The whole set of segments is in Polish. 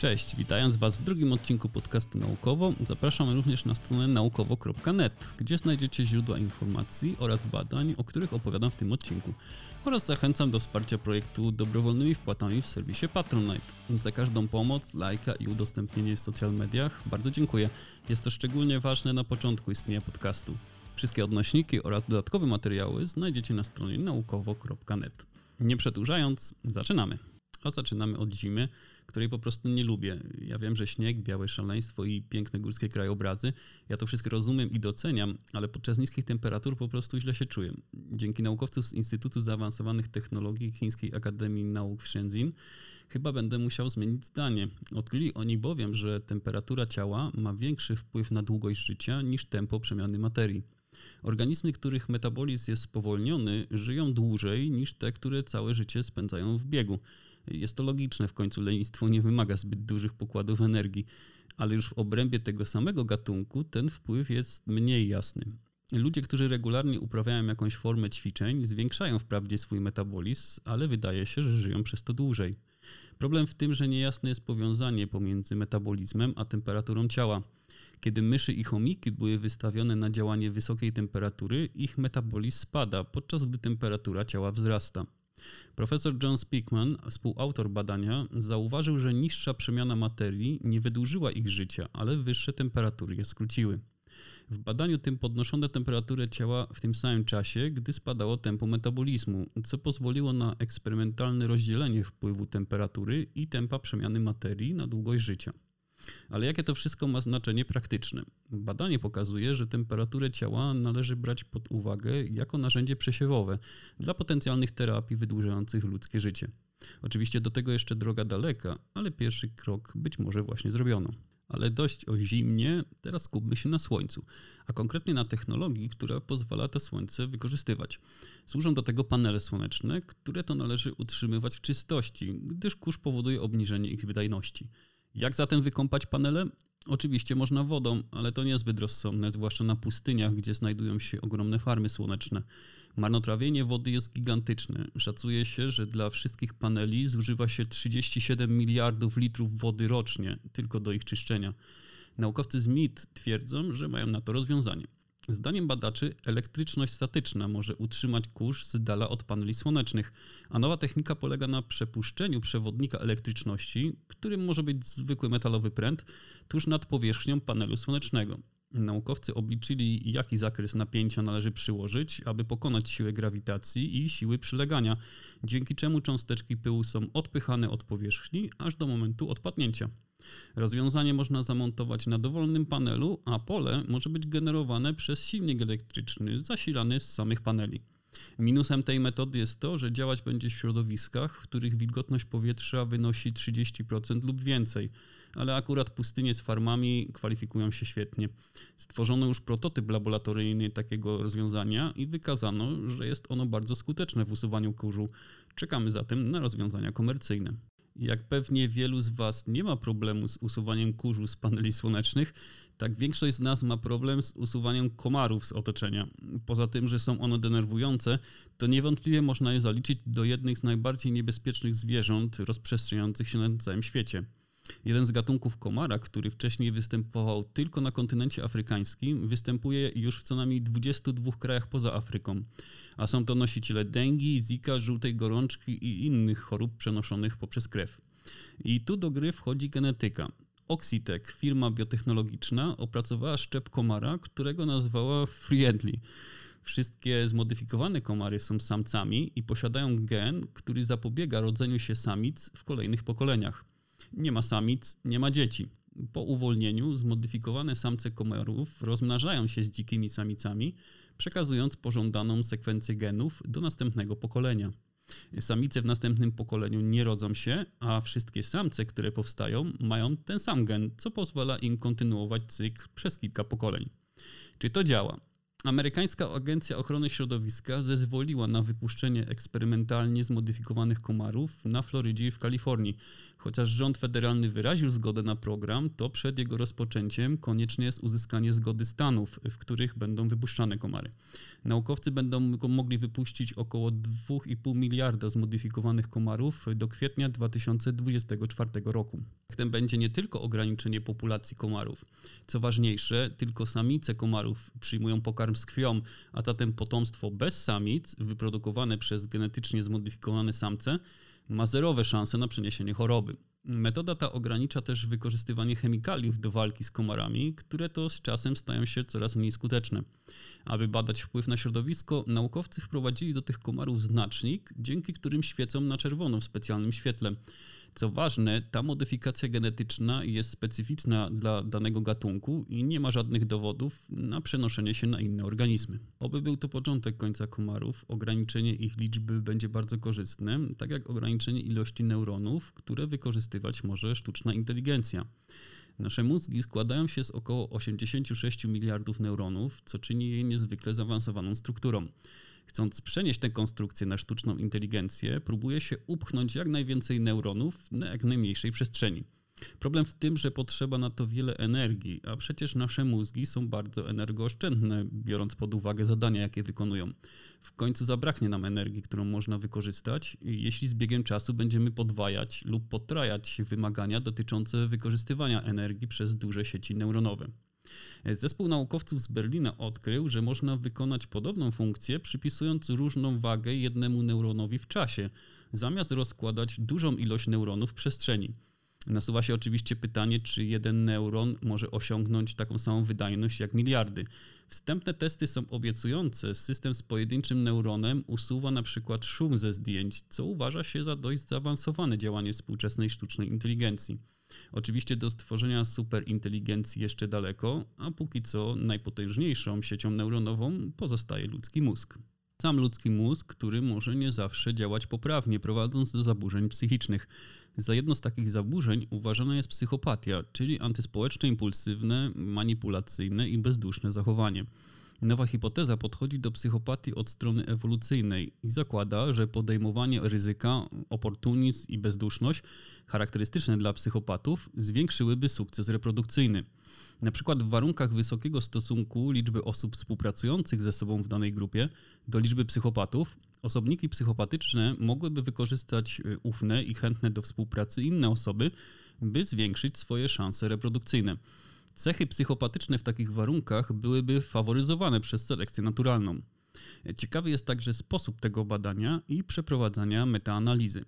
Cześć, witając Was w drugim odcinku podcastu Naukowo, zapraszam również na stronę naukowo.net, gdzie znajdziecie źródła informacji oraz badań, o których opowiadam w tym odcinku. Oraz zachęcam do wsparcia projektu dobrowolnymi wpłatami w serwisie Patronite. Za każdą pomoc, lajka i udostępnienie w social mediach bardzo dziękuję. Jest to szczególnie ważne na początku istnienia podcastu. Wszystkie odnośniki oraz dodatkowe materiały znajdziecie na stronie naukowo.net. Nie przedłużając, zaczynamy. A zaczynamy od zimy, której po prostu nie lubię. Ja wiem, że śnieg, białe szaleństwo i piękne górskie krajobrazy, ja to wszystko rozumiem i doceniam, ale podczas niskich temperatur po prostu źle się czuję. Dzięki naukowcom z Instytutu Zaawansowanych Technologii Chińskiej Akademii Nauk w Shenzhen chyba będę musiał zmienić zdanie. Odkryli oni bowiem, że temperatura ciała ma większy wpływ na długość życia niż tempo przemiany materii. Organizmy, których metabolizm jest spowolniony, żyją dłużej niż te, które całe życie spędzają w biegu. Jest to logiczne, w końcu lenistwo nie wymaga zbyt dużych pokładów energii, ale już w obrębie tego samego gatunku ten wpływ jest mniej jasny. Ludzie, którzy regularnie uprawiają jakąś formę ćwiczeń, zwiększają wprawdzie swój metabolizm, ale wydaje się, że żyją przez to dłużej. Problem w tym, że niejasne jest powiązanie pomiędzy metabolizmem a temperaturą ciała. Kiedy myszy i chomiki były wystawione na działanie wysokiej temperatury, ich metabolizm spada, podczas gdy temperatura ciała wzrasta. Profesor John Speakman, współautor badania, zauważył, że niższa przemiana materii nie wydłużyła ich życia, ale wyższe temperatury je skróciły. W badaniu tym podnoszono temperaturę ciała w tym samym czasie, gdy spadało tempo metabolizmu, co pozwoliło na eksperymentalne rozdzielenie wpływu temperatury i tempa przemiany materii na długość życia. Ale jakie to wszystko ma znaczenie praktyczne? Badanie pokazuje, że temperaturę ciała należy brać pod uwagę jako narzędzie przesiewowe dla potencjalnych terapii wydłużających ludzkie życie. Oczywiście do tego jeszcze droga daleka, ale pierwszy krok być może właśnie zrobiono. Ale dość o zimnie, teraz skupmy się na słońcu, a konkretnie na technologii, która pozwala to słońce wykorzystywać. Służą do tego panele słoneczne, które to należy utrzymywać w czystości, gdyż kurz powoduje obniżenie ich wydajności. Jak zatem wykąpać panele? Oczywiście można wodą, ale to niezbyt rozsądne, zwłaszcza na pustyniach, gdzie znajdują się ogromne farmy słoneczne. Marnotrawienie wody jest gigantyczne. Szacuje się, że dla wszystkich paneli zużywa się 37 miliardów litrów wody rocznie, tylko do ich czyszczenia. Naukowcy z MIT twierdzą, że mają na to rozwiązanie. Zdaniem badaczy elektryczność statyczna może utrzymać kurz z dala od paneli słonecznych, a nowa technika polega na przepuszczeniu przewodnika elektryczności, którym może być zwykły metalowy pręt, tuż nad powierzchnią panelu słonecznego. Naukowcy obliczyli, jaki zakres napięcia należy przyłożyć, aby pokonać siłę grawitacji i siły przylegania, dzięki czemu cząsteczki pyłu są odpychane od powierzchni aż do momentu odpadnięcia. Rozwiązanie można zamontować na dowolnym panelu, a pole może być generowane przez silnik elektryczny zasilany z samych paneli. Minusem tej metody jest to, że działać będzie w środowiskach, w których wilgotność powietrza wynosi 30% lub więcej, ale akurat pustynie z farmami kwalifikują się świetnie. Stworzono już prototyp laboratoryjny takiego rozwiązania i wykazano, że jest ono bardzo skuteczne w usuwaniu kurzu. Czekamy zatem na rozwiązania komercyjne. Jak pewnie wielu z Was nie ma problemu z usuwaniem kurzu z paneli słonecznych, tak większość z nas ma problem z usuwaniem komarów z otoczenia. Poza tym, że są one denerwujące, to niewątpliwie można je zaliczyć do jednych z najbardziej niebezpiecznych zwierząt rozprzestrzeniających się na całym świecie. Jeden z gatunków komara, który wcześniej występował tylko na kontynencie afrykańskim, występuje już w co najmniej 22 krajach poza Afryką. A są to nosiciele dengi, zika, żółtej gorączki i innych chorób przenoszonych poprzez krew. I tu do gry wchodzi genetyka. Oxitec, firma biotechnologiczna, opracowała szczep komara, którego nazwała Friendly. Wszystkie zmodyfikowane komary są samcami i posiadają gen, który zapobiega rodzeniu się samic w kolejnych pokoleniach. Nie ma samic, nie ma dzieci. Po uwolnieniu zmodyfikowane samce komarów rozmnażają się z dzikimi samicami, przekazując pożądaną sekwencję genów do następnego pokolenia. Samice w następnym pokoleniu nie rodzą się, a wszystkie samce, które powstają, mają ten sam gen, co pozwala im kontynuować cykl przez kilka pokoleń. Czy to działa? Amerykańska Agencja Ochrony Środowiska zezwoliła na wypuszczenie eksperymentalnie zmodyfikowanych komarów na Florydzie i w Kalifornii. Chociaż rząd federalny wyraził zgodę na program, to przed jego rozpoczęciem konieczne jest uzyskanie zgody stanów, w których będą wypuszczane komary. Naukowcy będą mogli wypuścić około 2,5 miliarda zmodyfikowanych komarów do kwietnia 2024 roku. Tym będzie nie tylko ograniczenie populacji komarów. Co ważniejsze, tylko samice komarów przyjmują pokarm z krwią, a zatem potomstwo bez samic, wyprodukowane przez genetycznie zmodyfikowane samce, ma zerowe szanse na przeniesienie choroby. Metoda ta ogranicza też wykorzystywanie chemikaliów do walki z komarami, które to z czasem stają się coraz mniej skuteczne. Aby badać wpływ na środowisko, naukowcy wprowadzili do tych komarów znacznik, dzięki którym świecą na czerwono w specjalnym świetle. Co ważne, ta modyfikacja genetyczna jest specyficzna dla danego gatunku i nie ma żadnych dowodów na przenoszenie się na inne organizmy. Oby był to początek końca komarów, ograniczenie ich liczby będzie bardzo korzystne, tak jak ograniczenie ilości neuronów, które wykorzystywać może sztuczna inteligencja. Nasze mózgi składają się z około 86 miliardów neuronów, co czyni je niezwykle zaawansowaną strukturą. Chcąc przenieść tę konstrukcję na sztuczną inteligencję, próbuje się upchnąć jak najwięcej neuronów na jak najmniejszej przestrzeni. Problem w tym, że potrzeba na to wiele energii, a przecież nasze mózgi są bardzo energooszczędne, biorąc pod uwagę zadania, jakie wykonują. W końcu zabraknie nam energii, którą można wykorzystać, jeśli z biegiem czasu będziemy podwajać lub potrajać wymagania dotyczące wykorzystywania energii przez duże sieci neuronowe. Zespół naukowców z Berlina odkrył, że można wykonać podobną funkcję, przypisując różną wagę jednemu neuronowi w czasie, zamiast rozkładać dużą ilość neuronów w przestrzeni. Nasuwa się oczywiście pytanie, czy jeden neuron może osiągnąć taką samą wydajność jak miliardy. Wstępne testy są obiecujące. System z pojedynczym neuronem usuwa na przykład szum ze zdjęć, co uważa się za dość zaawansowane działanie współczesnej sztucznej inteligencji. Oczywiście do stworzenia superinteligencji jeszcze daleko, a póki co najpotężniejszą siecią neuronową pozostaje ludzki mózg. Sam ludzki mózg, który może nie zawsze działać poprawnie, prowadząc do zaburzeń psychicznych. Za jedno z takich zaburzeń uważana jest psychopatia, czyli antyspołeczne, impulsywne, manipulacyjne i bezduszne zachowanie. Nowa hipoteza podchodzi do psychopatii od strony ewolucyjnej i zakłada, że podejmowanie ryzyka, oportunizm i bezduszność charakterystyczne dla psychopatów zwiększyłyby sukces reprodukcyjny. Na przykład w warunkach wysokiego stosunku liczby osób współpracujących ze sobą w danej grupie do liczby psychopatów, osobniki psychopatyczne mogłyby wykorzystać y, ufne i chętne do współpracy inne osoby, by zwiększyć swoje szanse reprodukcyjne. Cechy psychopatyczne w takich warunkach byłyby faworyzowane przez selekcję naturalną. Ciekawy jest także sposób tego badania i przeprowadzania metaanalizy.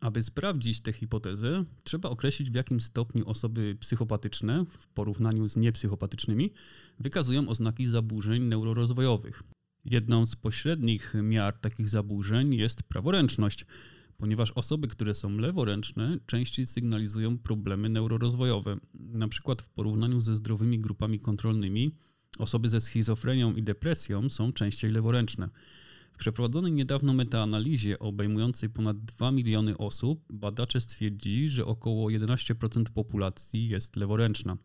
Aby sprawdzić tę hipotezę, trzeba określić w jakim stopniu osoby psychopatyczne w porównaniu z niepsychopatycznymi wykazują oznaki zaburzeń neurorozwojowych. Jedną z pośrednich miar takich zaburzeń jest praworęczność, ponieważ osoby, które są leworęczne, częściej sygnalizują problemy neurorozwojowe. Na przykład w porównaniu ze zdrowymi grupami kontrolnymi, osoby ze schizofrenią i depresją są częściej leworęczne. W przeprowadzonej niedawno metaanalizie obejmującej ponad 2 miliony osób badacze stwierdzili, że około 11% populacji jest leworęczna.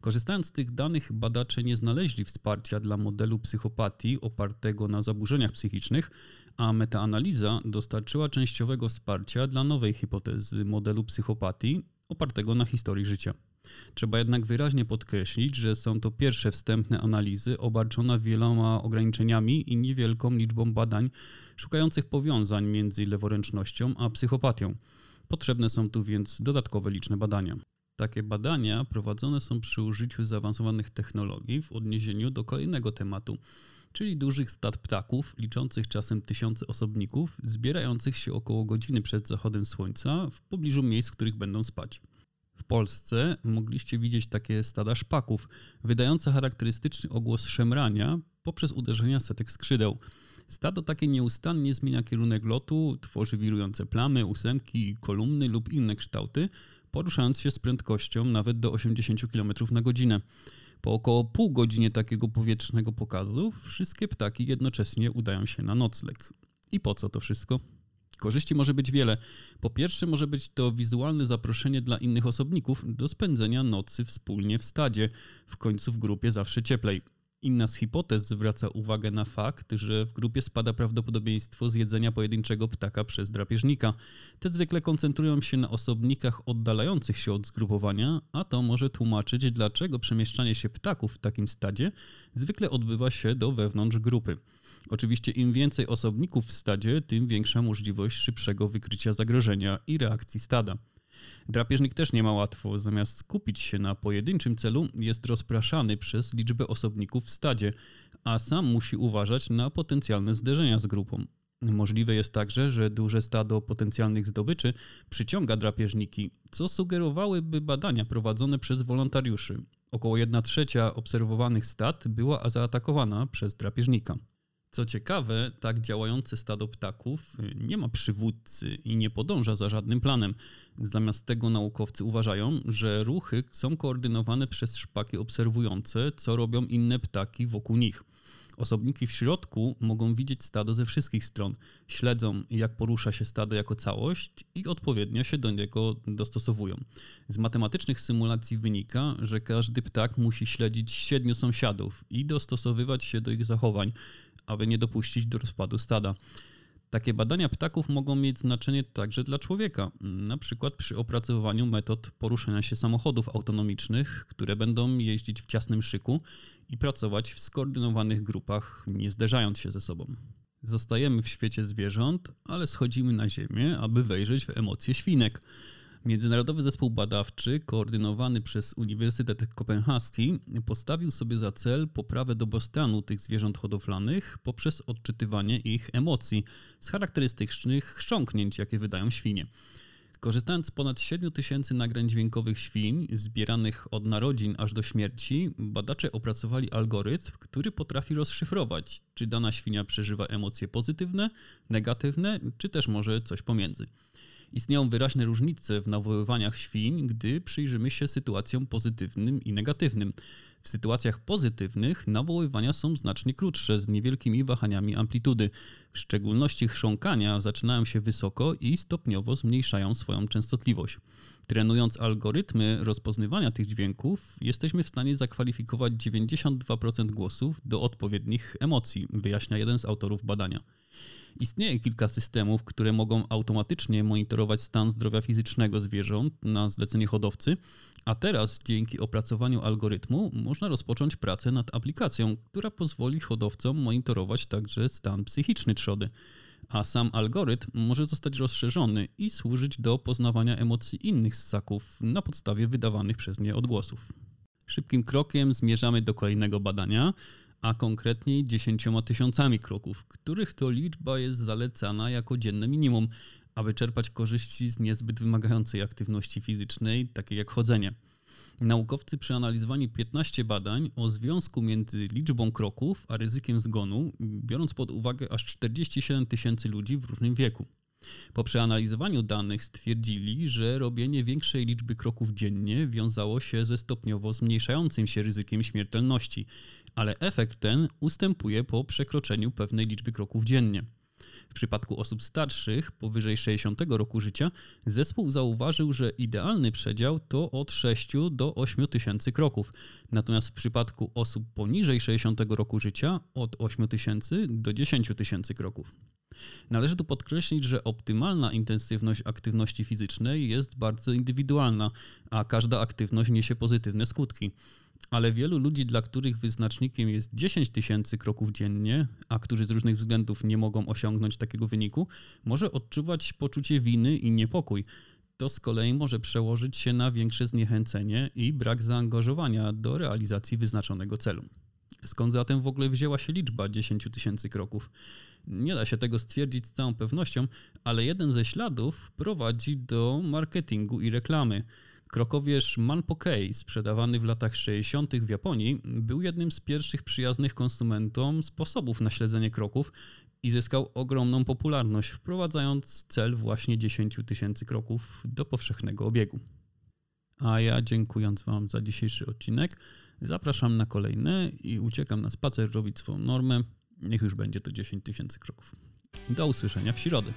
Korzystając z tych danych, badacze nie znaleźli wsparcia dla modelu psychopatii opartego na zaburzeniach psychicznych, a metaanaliza dostarczyła częściowego wsparcia dla nowej hipotezy modelu psychopatii opartego na historii życia. Trzeba jednak wyraźnie podkreślić, że są to pierwsze wstępne analizy obarczone wieloma ograniczeniami i niewielką liczbą badań szukających powiązań między leworęcznością a psychopatią. Potrzebne są tu więc dodatkowe liczne badania. Takie badania prowadzone są przy użyciu zaawansowanych technologii w odniesieniu do kolejnego tematu, czyli dużych stad ptaków, liczących czasem tysiące osobników, zbierających się około godziny przed zachodem słońca w pobliżu miejsc, w których będą spać. W Polsce mogliście widzieć takie stada szpaków, wydające charakterystyczny ogłos szemrania poprzez uderzenia setek skrzydeł. Stado takie nieustannie zmienia kierunek lotu, tworzy wirujące plamy, ósemki, kolumny lub inne kształty, poruszając się z prędkością nawet do 80 km na godzinę. Po około pół godzinie takiego powietrznego pokazu wszystkie ptaki jednocześnie udają się na nocleg. I po co to wszystko? Korzyści może być wiele. Po pierwsze, może być to wizualne zaproszenie dla innych osobników do spędzenia nocy wspólnie w stadzie, w końcu w grupie zawsze cieplej. Inna z hipotez zwraca uwagę na fakt, że w grupie spada prawdopodobieństwo zjedzenia pojedynczego ptaka przez drapieżnika. Te zwykle koncentrują się na osobnikach oddalających się od zgrupowania, a to może tłumaczyć, dlaczego przemieszczanie się ptaków w takim stadzie zwykle odbywa się do wewnątrz grupy. Oczywiście im więcej osobników w stadzie, tym większa możliwość szybszego wykrycia zagrożenia i reakcji stada. Drapieżnik też nie ma łatwo. Zamiast skupić się na pojedynczym celu, jest rozpraszany przez liczbę osobników w stadzie, a sam musi uważać na potencjalne zderzenia z grupą. Możliwe jest także, że duże stado potencjalnych zdobyczy przyciąga drapieżniki, co sugerowałyby badania prowadzone przez wolontariuszy. Około 1 trzecia obserwowanych stad była zaatakowana przez drapieżnika. Co ciekawe, tak działające stado ptaków nie ma przywódcy i nie podąża za żadnym planem. Zamiast tego naukowcy uważają, że ruchy są koordynowane przez szpaki obserwujące, co robią inne ptaki wokół nich. Osobniki w środku mogą widzieć stado ze wszystkich stron, śledzą jak porusza się stado jako całość i odpowiednio się do niego dostosowują. Z matematycznych symulacji wynika, że każdy ptak musi śledzić siedmiu sąsiadów i dostosowywać się do ich zachowań, aby nie dopuścić do rozpadu stada. Takie badania ptaków mogą mieć znaczenie także dla człowieka, na przykład przy opracowywaniu metod poruszania się samochodów autonomicznych, które będą jeździć w ciasnym szyku i pracować w skoordynowanych grupach, nie zderzając się ze sobą. Zostajemy w świecie zwierząt, ale schodzimy na ziemię, aby wejrzeć w emocje świnek. Międzynarodowy Zespół Badawczy, koordynowany przez Uniwersytet Kopenhaski, postawił sobie za cel poprawę dobrostanu tych zwierząt hodowlanych poprzez odczytywanie ich emocji z charakterystycznych chrząknięć, jakie wydają świnie. Korzystając z ponad 7 tysięcy nagrań dźwiękowych świń, zbieranych od narodzin aż do śmierci, badacze opracowali algorytm, który potrafi rozszyfrować, czy dana świnia przeżywa emocje pozytywne, negatywne, czy też może coś pomiędzy. Istnieją wyraźne różnice w nawoływaniach świń, gdy przyjrzymy się sytuacjom pozytywnym i negatywnym. W sytuacjach pozytywnych nawoływania są znacznie krótsze, z niewielkimi wahaniami amplitudy. W szczególności chrząkania zaczynają się wysoko i stopniowo zmniejszają swoją częstotliwość. Trenując algorytmy rozpoznawania tych dźwięków, jesteśmy w stanie zakwalifikować 92% głosów do odpowiednich emocji, wyjaśnia jeden z autorów badania. Istnieje kilka systemów, które mogą automatycznie monitorować stan zdrowia fizycznego zwierząt na zlecenie hodowcy, a teraz dzięki opracowaniu algorytmu można rozpocząć pracę nad aplikacją, która pozwoli hodowcom monitorować także stan psychiczny trzody. A sam algorytm może zostać rozszerzony i służyć do poznawania emocji innych ssaków na podstawie wydawanych przez nie odgłosów. Szybkim krokiem zmierzamy do kolejnego badania, a konkretniej 10 tysiącami kroków, których to liczba jest zalecana jako dzienne minimum, aby czerpać korzyści z niezbyt wymagającej aktywności fizycznej, takiej jak chodzenie. Naukowcy przeanalizowali 15 badań o związku między liczbą kroków a ryzykiem zgonu, biorąc pod uwagę aż 47 tysięcy ludzi w różnym wieku. Po przeanalizowaniu danych stwierdzili, że robienie większej liczby kroków dziennie wiązało się ze stopniowo zmniejszającym się ryzykiem śmiertelności, ale efekt ten ustępuje po przekroczeniu pewnej liczby kroków dziennie. W przypadku osób starszych, powyżej 60 roku życia, zespół zauważył, że idealny przedział to od 6 do 8 tysięcy kroków, natomiast w przypadku osób poniżej 60 roku życia od 8 tysięcy do 10 tysięcy kroków. Należy tu podkreślić, że optymalna intensywność aktywności fizycznej jest bardzo indywidualna, a każda aktywność niesie pozytywne skutki ale wielu ludzi, dla których wyznacznikiem jest 10 tysięcy kroków dziennie, a którzy z różnych względów nie mogą osiągnąć takiego wyniku, może odczuwać poczucie winy i niepokój. To z kolei może przełożyć się na większe zniechęcenie i brak zaangażowania do realizacji wyznaczonego celu. Skąd zatem w ogóle wzięła się liczba 10 tysięcy kroków? Nie da się tego stwierdzić z całą pewnością, ale jeden ze śladów prowadzi do marketingu i reklamy. Krokowierz Manpokei, sprzedawany w latach 60. w Japonii, był jednym z pierwszych przyjaznych konsumentom sposobów na śledzenie kroków i zyskał ogromną popularność, wprowadzając cel właśnie 10 tysięcy kroków do powszechnego obiegu. A ja dziękując Wam za dzisiejszy odcinek, zapraszam na kolejny i uciekam na spacer robić swoją normę. Niech już będzie to 10 tysięcy kroków. Do usłyszenia w środę.